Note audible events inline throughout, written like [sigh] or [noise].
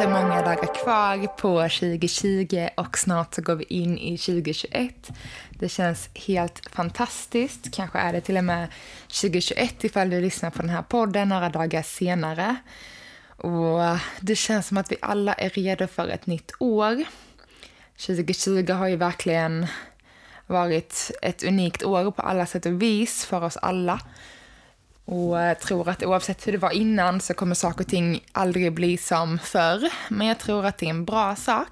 Inte många dagar kvar på 2020 och snart så går vi in i 2021. Det känns helt fantastiskt. Kanske är det till och med 2021 ifall du lyssnar på den här podden några dagar senare. Och det känns som att vi alla är redo för ett nytt år. 2020 har ju verkligen varit ett unikt år på alla sätt och vis för oss alla. Och eh, tror att oavsett hur det var innan så kommer saker och ting aldrig bli som förr. Men jag tror att det är en bra sak.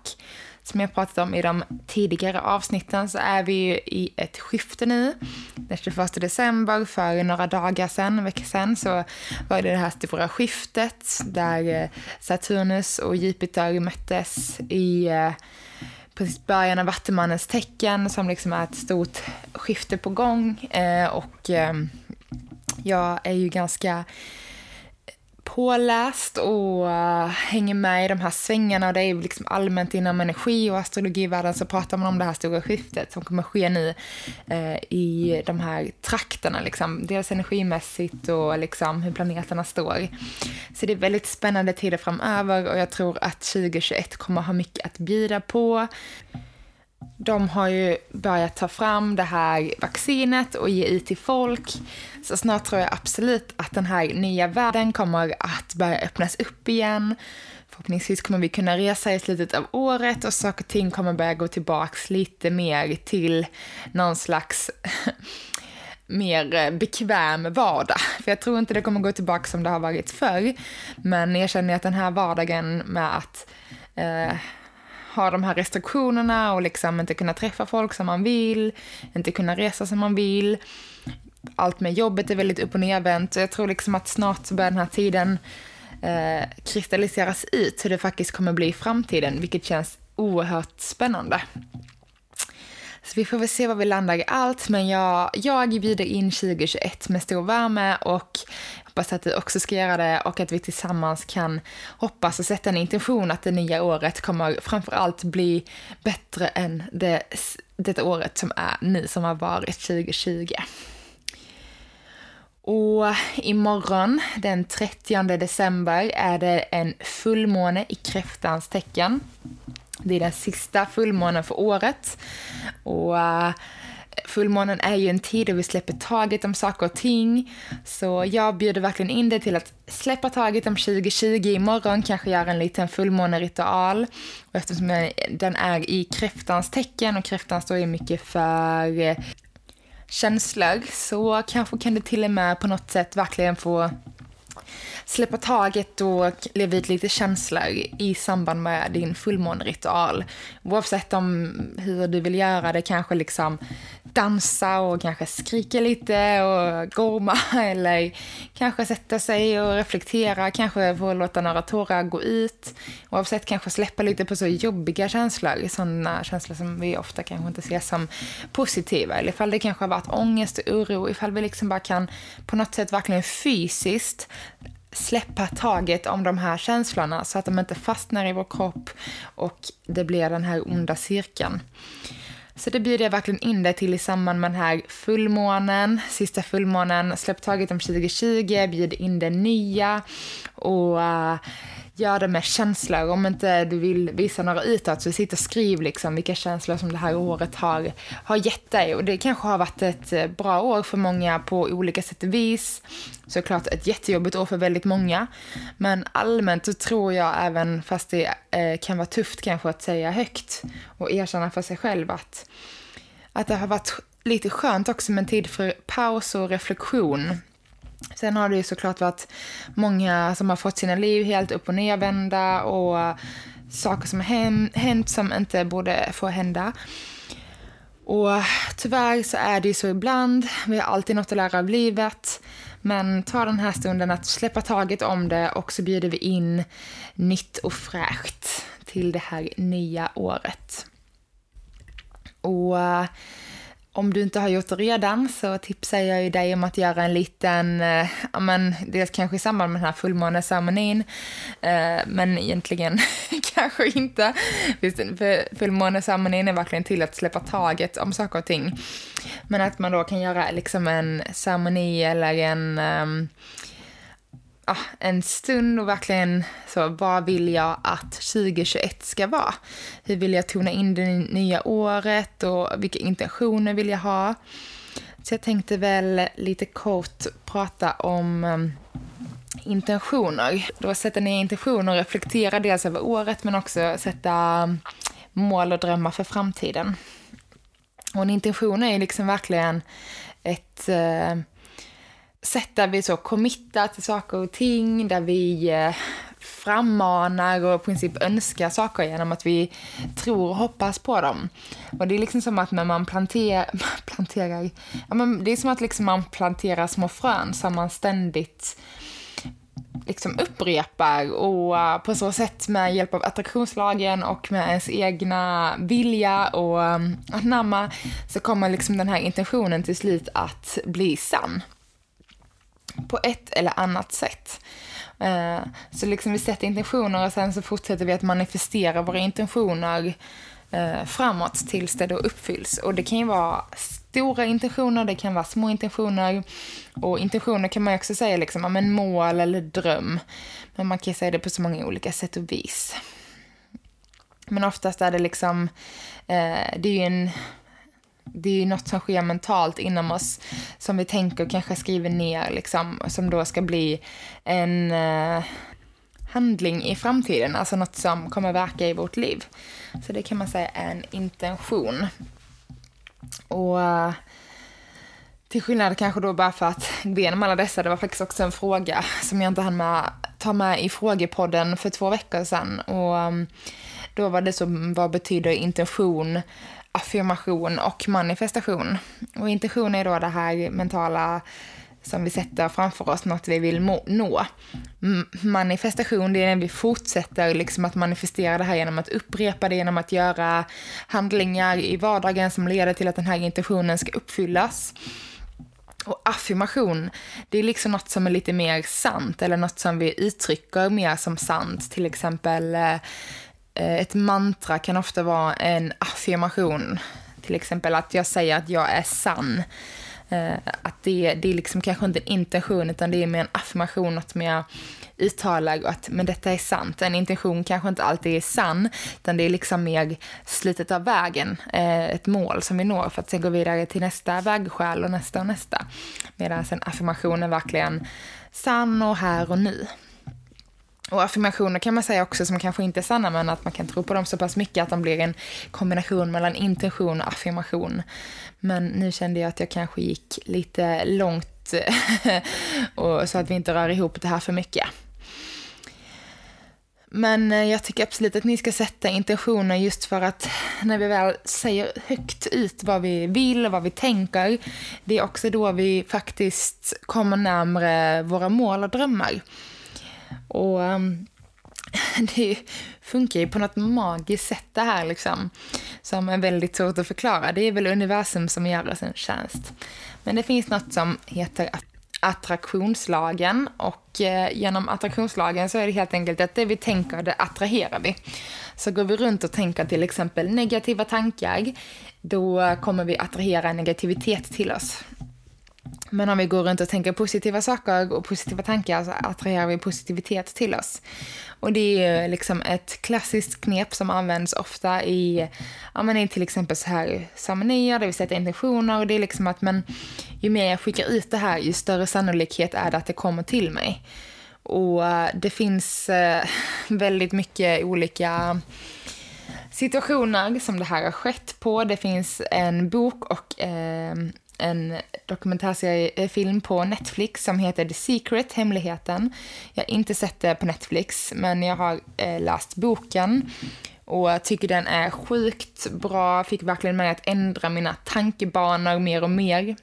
Som jag pratat om i de tidigare avsnitten så är vi ju i ett skifte nu. Den 21 december, för några dagar sedan, en vecka sedan, så var det det här stora skiftet där eh, Saturnus och Jupiter möttes i eh, precis början av Vattumannens tecken som liksom är ett stort skifte på gång. Och jag är ju ganska påläst och eh, hänger med i de här svängarna och det är ju liksom allmänt inom energi och astrologivärlden så pratar man om det här stora skiftet som kommer ske nu eh, i de här trakterna liksom. Dels energimässigt och liksom hur planeterna står. Så det är väldigt spännande tider framöver och jag tror att 2021 kommer ha mycket att bjuda på. De har ju börjat ta fram det här vaccinet och ge ut till folk. Så snart tror jag absolut att den här nya världen kommer att börja öppnas upp igen. Förhoppningsvis kommer vi kunna resa i slutet av året och saker och ting kommer börja gå tillbaks lite mer till någon slags [laughs] mer bekväm vardag. För jag tror inte det kommer gå tillbaka som det har varit förr. Men jag känner att den här vardagen med att eh, ha de här restriktionerna och liksom inte kunna träffa folk som man vill, inte kunna resa som man vill. Allt med jobbet är väldigt upp och nervänt jag tror liksom att snart så börjar den här tiden eh, kristalliseras ut hur det faktiskt kommer bli i framtiden, vilket känns oerhört spännande. Så vi får väl se var vi landar i allt, men jag, jag bjuder in 2021 med stor värme och hoppas att du också ska göra det och att vi tillsammans kan hoppas och sätta en intention att det nya året kommer framför allt bli bättre än det, det året som är nu, som har varit 2020. Och imorgon, den 30 december, är det en fullmåne i kräftans tecken. Det är den sista fullmånen för året. Och eh, fullmånen är ju en tid då vi släpper taget om saker och ting. Så jag bjuder verkligen in dig till att släppa taget om 2020 imorgon, kanske göra en liten fullmåneritual. Och eftersom den är i kräftans tecken och kräftan står ju mycket för eh, känslor så kanske kan du till och med på något sätt verkligen få släppa taget och leva ut lite känslor i samband med din fullmåneritual. Oavsett om hur du vill göra det, kanske liksom dansa och kanske skrika lite och gorma [laughs] eller kanske sätta sig och reflektera, kanske få låta några tårar gå ut. Oavsett kanske släppa lite på så jobbiga känslor, sådana känslor som vi ofta kanske inte ser som positiva. Eller ifall det kanske har varit ångest och oro, ifall vi liksom bara kan på något sätt verkligen fysiskt släppa taget om de här känslorna så att de inte fastnar i vår kropp och det blir den här onda cirkeln. Så det bjuder jag verkligen in dig till i samband med den här fullmånen, sista fullmånen. Släpp taget om 2020, bjud in det nya och uh, gör det med känslor. Om inte du vill visa några utåt så sitt och skriv liksom vilka känslor som det här året har, har gett dig. Och det kanske har varit ett eh, bra år för många på olika sätt och vis. Såklart ett jättejobbigt år för väldigt många. Men allmänt så tror jag även, fast det eh, kan vara tufft kanske att säga högt och erkänna för sig själv att, att det har varit lite skönt också med en tid för paus och reflektion Sen har det ju såklart varit många som har fått sina liv helt upp och nervända och saker som har hänt som inte borde få hända. Och tyvärr så är det ju så ibland. Vi har alltid något att lära av livet. Men ta den här stunden att släppa taget om det och så bjuder vi in nytt och fräscht till det här nya året. Och om du inte har gjort det redan så tipsar jag ju dig om att göra en liten, eh, ja men dels kanske i samband med den här fullmåneceremonin, eh, men egentligen [laughs] kanske inte. För fullmåneceremonin är verkligen till att släppa taget om saker och ting. Men att man då kan göra liksom en ceremoni eller en um, ah, en stund och verkligen så, vad vill jag att 2021 ska vara? Hur vill jag tona in det nya året och vilka intentioner vill jag ha? Så jag tänkte väl lite kort prata om um, intentioner. Då sätta ner intentioner och reflektera dels över året men också sätta um, mål och drömmar för framtiden. Och en intention är liksom verkligen ett uh, sätt där vi så committar till saker och ting, där vi eh, frammanar och i princip önskar saker genom att vi tror och hoppas på dem. Och det är liksom som att när man planterar, [laughs] planterar, ja men det är som att liksom man planterar små frön som man ständigt liksom upprepar och eh, på så sätt med hjälp av attraktionslagen och med ens egna vilja och eh, anamma så kommer liksom den här intentionen till slut att bli sann på ett eller annat sätt. Eh, så liksom vi sätter intentioner och sen så fortsätter vi att manifestera våra intentioner eh, framåt tills det då uppfylls. Och det kan ju vara stora intentioner, det kan vara små intentioner. Och intentioner kan man också säga liksom, men mål eller dröm. Men man kan säga det på så många olika sätt och vis. Men oftast är det liksom, eh, det är ju en det är ju något som sker mentalt inom oss som vi tänker och kanske skriver ner, liksom, som då ska bli en eh, handling i framtiden, alltså något som kommer verka i vårt liv. Så det kan man säga är en intention. Och eh, till skillnad kanske då bara för att gå igenom alla dessa, det var faktiskt också en fråga som jag inte hann med, ta med i frågepodden för två veckor sedan. Och eh, då var det så, vad betyder intention? Affirmation och manifestation. Och intention är då det här mentala som vi sätter framför oss, något vi vill nå. Manifestation, det är när vi fortsätter liksom att manifestera det här genom att upprepa det, genom att göra handlingar i vardagen som leder till att den här intentionen ska uppfyllas. Och affirmation, det är liksom något som är lite mer sant, eller något som vi uttrycker mer som sant. Till exempel eh, Eh, ett mantra kan ofta vara en affirmation. Till exempel att jag säger att jag är sann. Eh, att det, det är liksom kanske inte en intention utan det är mer en affirmation, något mer uttalat. att men detta är sant. En intention kanske inte alltid är sann, utan det är liksom mer slutet av vägen, eh, ett mål som vi når för att sen gå vidare till nästa vägskäl och nästa och nästa. Medan en affirmation är verkligen sann och här och nu. Och affirmationer kan man säga också som kanske inte är sanna men att man kan tro på dem så pass mycket att de blir en kombination mellan intention och affirmation. Men nu kände jag att jag kanske gick lite långt [laughs] och så att vi inte rör ihop det här för mycket. Men eh, jag tycker absolut att ni ska sätta intentioner just för att när vi väl säger högt ut vad vi vill och vad vi tänker, det är också då vi faktiskt kommer närmre våra mål och drömmar. Och um, [laughs] det funkar ju på något magiskt sätt det här liksom. Som är väldigt svårt att förklara. Det är väl universum som gör oss en tjänst. Men det finns något som heter attraktionslagen och eh, genom attraktionslagen så är det helt enkelt att det vi tänker, det attraherar vi. Så går vi runt och tänker till exempel negativa tankar, då kommer vi attrahera negativitet till oss. Men om vi går runt och tänker positiva saker och positiva tankar så attraherar vi positivitet till oss. Och det är ju liksom ett klassiskt knep som används ofta i, ja men i till exempel så här ceremonier där vi sätter intentioner och det är liksom att men ju mer jag skickar ut det här ju större sannolikhet är det att det kommer till mig. Och eh, det finns eh, [laughs] väldigt mycket olika situationer som det här har skett på. Det finns en bok och eh, en dokumentärfilm eh, på Netflix som heter The Secret, Hemligheten. Jag har inte sett det på Netflix, men jag har eh, läst boken och jag tycker den är sjukt bra. Fick verkligen mig att ändra mina tankebanor mer och mer.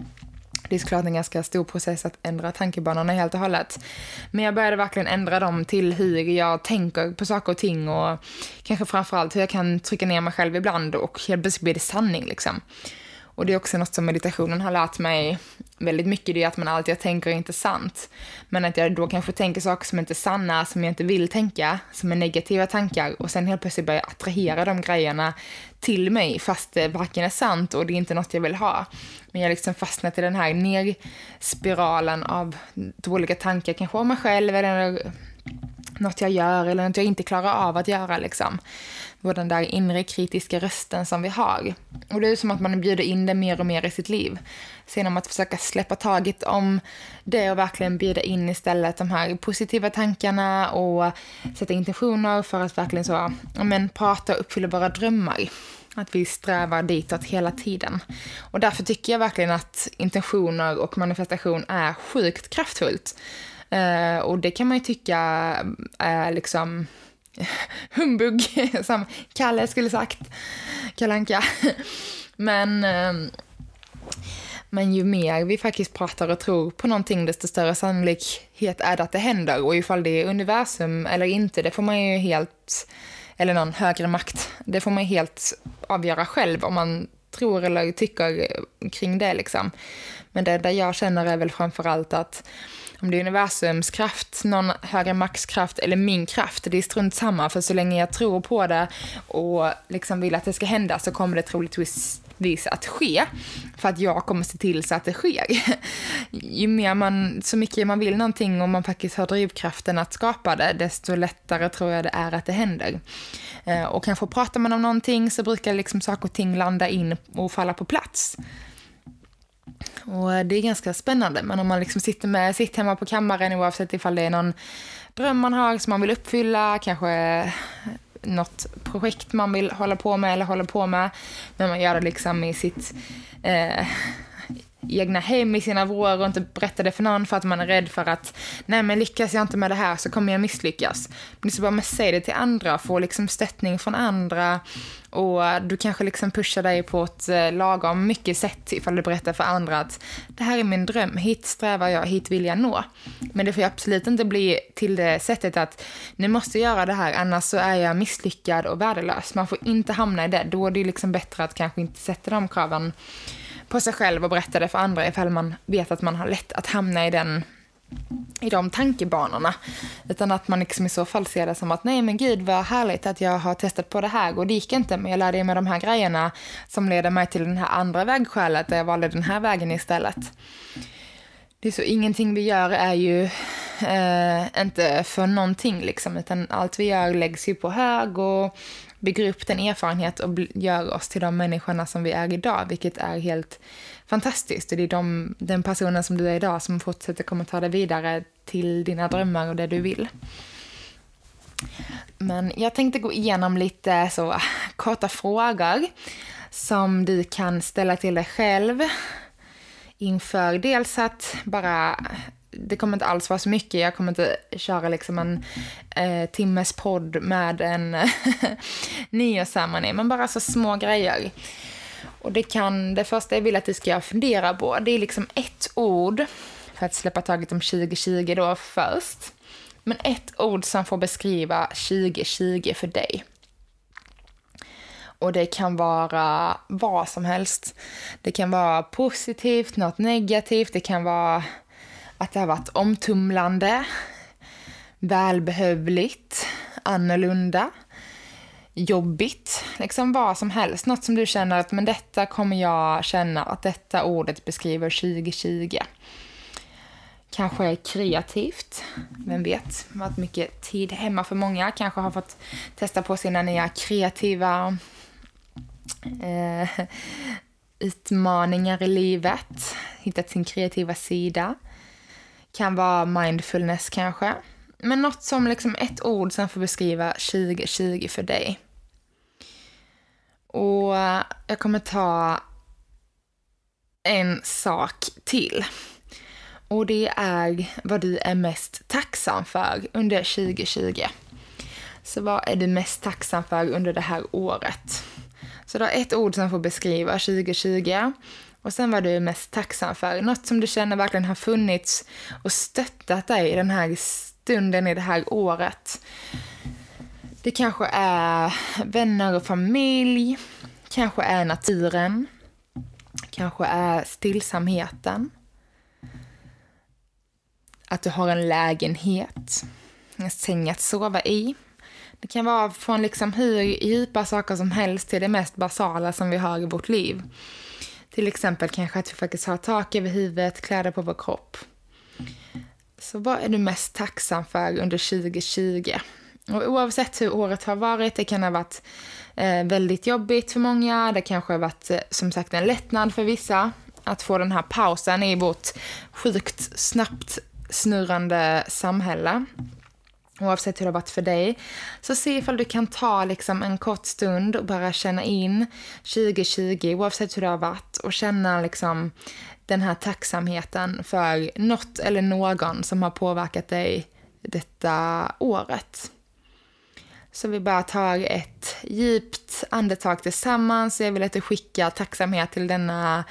Det är såklart en ganska stor process att ändra tankebanorna helt och hållet. Men jag började verkligen ändra dem till hur jag tänker på saker och ting och kanske framförallt hur jag kan trycka ner mig själv ibland och helt plötsligt blir det sanning liksom. Och det är också något som meditationen har lärt mig väldigt mycket, det är att man alltid tänker inte sant. Men att jag då kanske tänker saker som inte är sanna, som jag inte vill tänka, som är negativa tankar och sen helt plötsligt börjar jag attrahera de grejerna till mig fast det varken är sant och det är inte något jag vill ha. Men jag har liksom fastnat i den här nerspiralen av dåliga tankar, kanske om mig själv eller något jag gör eller något jag inte klarar av att göra liksom och den där inre kritiska rösten som vi har. Och det är som att man bjuder in det mer och mer i sitt liv. Sen om att försöka släppa taget om det och verkligen bjuda in istället de här positiva tankarna och sätta intentioner för att verkligen så, men, prata och uppfylla våra drömmar. Att vi strävar ditåt hela tiden. Och därför tycker jag verkligen att intentioner och manifestation är sjukt kraftfullt. Uh, och det kan man ju tycka är liksom [laughs] humbug, som Kalle skulle sagt. Kalanka. Men, ehm, men ju mer vi faktiskt pratar och tror på någonting, desto större sannolikhet är det att det händer. Och ifall det är universum eller inte, det får man ju helt, eller någon högre makt, det får man ju helt avgöra själv om man tror eller tycker kring det liksom. Men det där jag känner är väl framförallt att om det är universums kraft, någon högre maxkraft eller min kraft, det är strunt samma. För så länge jag tror på det och liksom vill att det ska hända så kommer det troligtvis att ske. För att jag kommer se till så att det sker. [laughs] Ju mer man, så mycket man vill någonting och man faktiskt har drivkraften att skapa det, desto lättare tror jag det är att det händer. Eh, och kanske pratar man om någonting så brukar liksom saker och ting landa in och falla på plats. Och eh, det är ganska spännande. Men om man liksom sitter med sitt hemma på kammaren oavsett ifall det är någon dröm man har som man vill uppfylla, kanske eh, något projekt man vill hålla på med eller håller på med. Men man gör det liksom i sitt eh, egna hem i sina vrår och inte berätta det för någon för att man är rädd för att nej men lyckas jag inte med det här så kommer jag misslyckas. Men så bara med säg det till andra, få liksom stöttning från andra och du kanske liksom pushar dig på ett eh, lagom mycket sätt ifall du berättar för andra att det här är min dröm, hit strävar jag, hit vill jag nå. Men det får absolut inte bli till det sättet att nu måste jag göra det här annars så är jag misslyckad och värdelös. Man får inte hamna i det, då är det liksom bättre att kanske inte sätta de kraven på sig själv och berätta det för andra ifall man vet att man har lätt att hamna i den i de tankebanorna. Utan att man liksom i så fall ser det som att nej men gud vad härligt att jag har testat på det här och det gick inte men jag lärde mig de här grejerna som leder mig till den här andra vägskälet där jag valde den här vägen istället. Det är så ingenting vi gör är ju eh, inte för någonting liksom utan allt vi gör läggs ju på hög och bygger upp den erfarenhet och gör oss till de människorna som vi är idag, vilket är helt fantastiskt. Och det är de, den personen som du är idag som fortsätter kommer ta dig vidare till dina drömmar och det du vill. Men jag tänkte gå igenom lite så [laughs] korta frågor som du kan ställa till dig själv inför dels att bara det kommer inte alls vara så mycket. Jag kommer inte köra liksom en eh, timmes podd med en [laughs] nyårsceremoni, men bara så små grejer. Och det kan, det första jag vill att du ska fundera på, det är liksom ett ord, för att släppa taget om 2020 då först. Men ett ord som får beskriva 2020 för dig. Och det kan vara vad som helst. Det kan vara positivt, något negativt, det kan vara att det har varit omtumlande, välbehövligt, annorlunda, jobbigt, liksom vad som helst. Något som du känner att men detta kommer jag känna att detta ordet beskriver 2020. Kanske kreativt, vem vet? Varit mycket tid hemma för många. Kanske har fått testa på sina nya kreativa eh, utmaningar i livet. Hittat sin kreativa sida. Kan vara mindfulness kanske. Men något som liksom ett ord som får beskriva 2020 för dig. Och jag kommer ta en sak till. Och det är vad du är mest tacksam för under 2020. Så vad är du mest tacksam för under det här året? Så du har ett ord som får beskriva 2020 och sen vad du är mest tacksam för. Något som du känner verkligen har funnits och stöttat dig i den här stunden i det här året. Det kanske är vänner och familj, kanske är naturen, kanske är stillsamheten. Att du har en lägenhet, en säng att sova i. Det kan vara från liksom hur djupa saker som helst till det mest basala som vi har i vårt liv. Till exempel kanske att vi faktiskt har tak över huvudet, kläder på vår kropp. Så vad är du mest tacksam för under 2020? Och oavsett hur året har varit, det kan ha varit eh, väldigt jobbigt för många, det kanske har varit eh, som sagt en lättnad för vissa att få den här pausen i vårt sjukt snabbt snurrande samhälle. Oavsett hur det har varit för dig. Så se ifall du kan ta liksom en kort stund och bara känna in 2020, oavsett hur det har varit, och känna liksom den här tacksamheten för något eller någon som har påverkat dig detta året. Så vi bara tar ett djupt andetag tillsammans. Jag vill att du skickar tacksamhet till denna,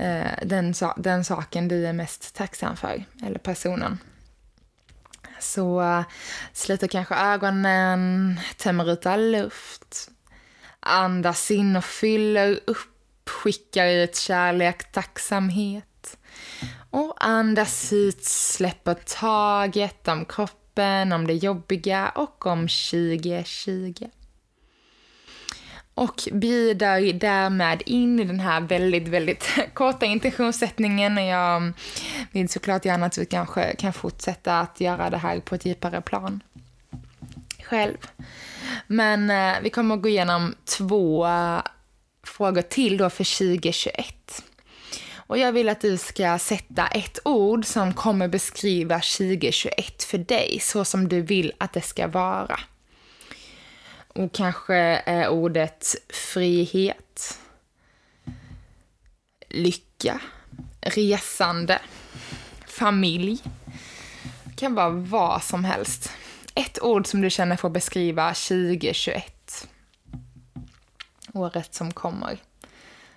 eh, den, den saken du är mest tacksam för, eller personen. Så eh, sluter kanske ögonen, tömmer ut all luft. Andas in och fyller upp, skickar ut kärlek, tacksamhet. Och andas ut, släpper taget om kroppen, om det jobbiga och om 2020 och bjuder därmed in i den här väldigt, väldigt [laughs] korta intentionssättningen. Och jag vill såklart gärna att vi kanske kan fortsätta att göra det här på ett djupare plan själv. Men eh, vi kommer att gå igenom två eh, frågor till då för 2021. Och jag vill att du ska sätta ett ord som kommer beskriva 2021 för dig, så som du vill att det ska vara. Och kanske är ordet frihet, lycka, resande, familj. Det kan vara vad som helst. Ett ord som du känner får beskriva 2021. Året som kommer.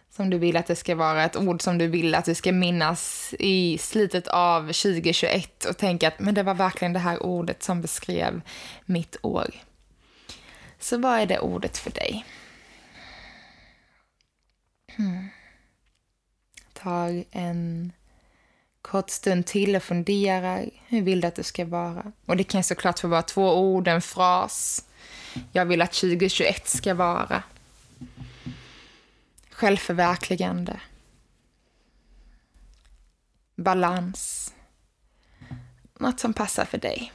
Som du vill att det ska vara ett ord som du vill att du ska minnas i slutet av 2021 och tänka att men det var verkligen det här ordet som beskrev mitt år. Så vad är det ordet för dig? Mm. Tar en kort stund till och funderar. Hur vill du att det ska vara? Och det kan såklart få vara två ord, en fras. Jag vill att 2021 ska vara. Självförverkligande. Balans. Något som passar för dig.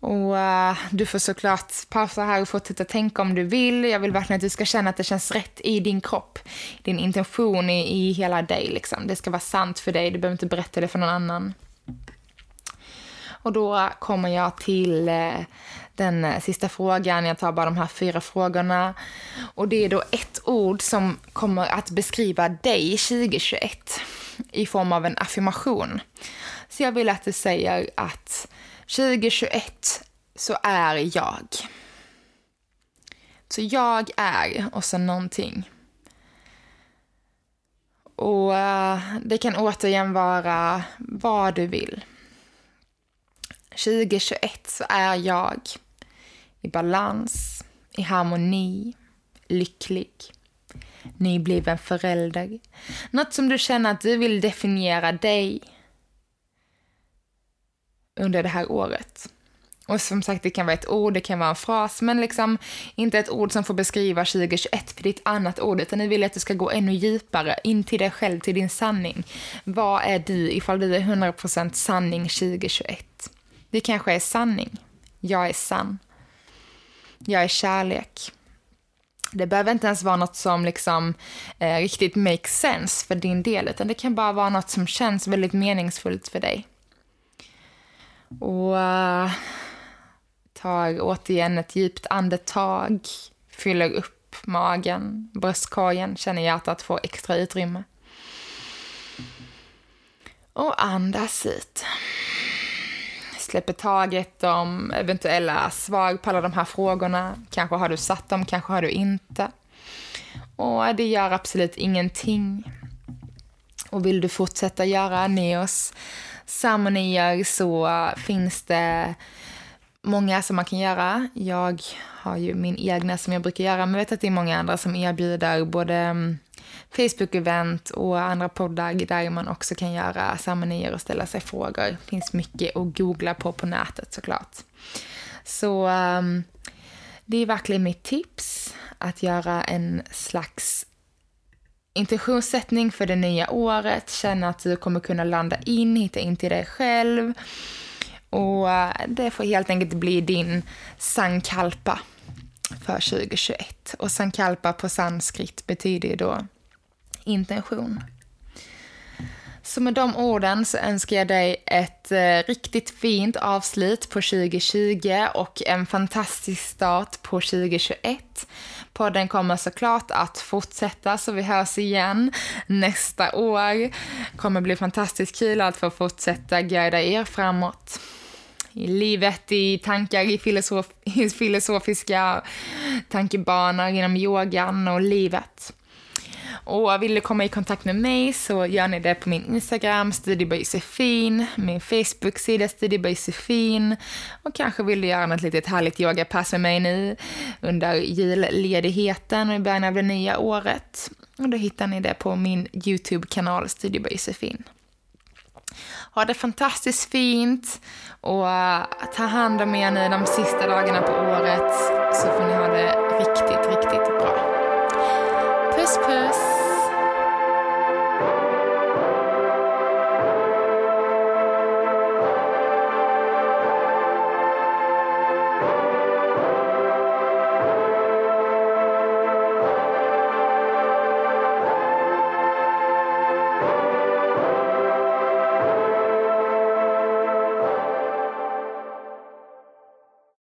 Och uh, du får såklart pausa här och fortsätta tänka om du vill. Jag vill verkligen att du ska känna att det känns rätt i din kropp. Din intention i, i hela dig liksom. Det ska vara sant för dig, du behöver inte berätta det för någon annan. Och då kommer jag till uh, den uh, sista frågan. Jag tar bara de här fyra frågorna. Och det är då ett ord som kommer att beskriva dig 2021 i form av en affirmation. Så jag vill att du säger att 2021 så är jag. Så jag är och så någonting. Och eh, det kan återigen vara vad du vill. 2021 så är jag i balans, i harmoni, lycklig, nybliven förälder. Något som du känner att du vill definiera dig under det här året. Och som sagt, det kan vara ett ord, det kan vara en fras, men liksom inte ett ord som får beskriva 2021 för det är ett annat ord, utan ni vill att du ska gå ännu djupare in till dig själv, till din sanning. Vad är du ifall du är 100% sanning 2021? Det kanske är sanning. Jag är sann. Jag är kärlek. Det behöver inte ens vara något som liksom eh, riktigt makes sense för din del, utan det kan bara vara något som känns väldigt meningsfullt för dig. Och eh, uh, tar återigen ett djupt andetag, fyller upp upp magen, bröstkorgen, känner hjärtat få extra utrymme. Och andas ut. Släpper taget om eventuella svar på alla de här frågorna. Kanske har du satt dem, kanske har du inte. Och det gör absolut ingenting. Och vill du fortsätta göra Neos ceremonier så finns det många som man kan göra. Jag har ju min egna som jag brukar göra, men jag vet att det är många andra som erbjuder både mm, Facebook-event och andra poddar där man också kan göra ceremonier och ställa sig frågor. Det finns mycket att googla på på nätet såklart. Så mm, det är verkligen mitt tips att göra en slags intentionssättning för det nya året, känna att du kommer kunna landa in, hitta in till dig själv. Och eh, det får helt enkelt bli din sankalpa för 2021. Och sankalpa på sanskrit betyder ju då intention. Så med de orden så önskar jag dig ett eh, riktigt fint avslut på 2020 och en fantastisk start på 2021. Podden kommer såklart att fortsätta så vi hörs igen nästa år. kommer bli fantastiskt kul att få fortsätta guida er framåt i livet, i tankar, i, filosof i filosofiska tankebanor inom yogan och livet. Och vill du komma i kontakt med mig så gör ni det på min Instagram, studiebojsefin, min Facebook-sida studiebojsefin och kanske vill du göra något litet härligt yogapass med mig nu under julledigheten och i början av det nya året. Och då hittar ni det på min YouTube-kanal Studiebojsefin. Ha det fantastiskt fint och äh, ta hand om er nu de sista dagarna på året så får ni ha det riktigt, riktigt bra. Puss puss!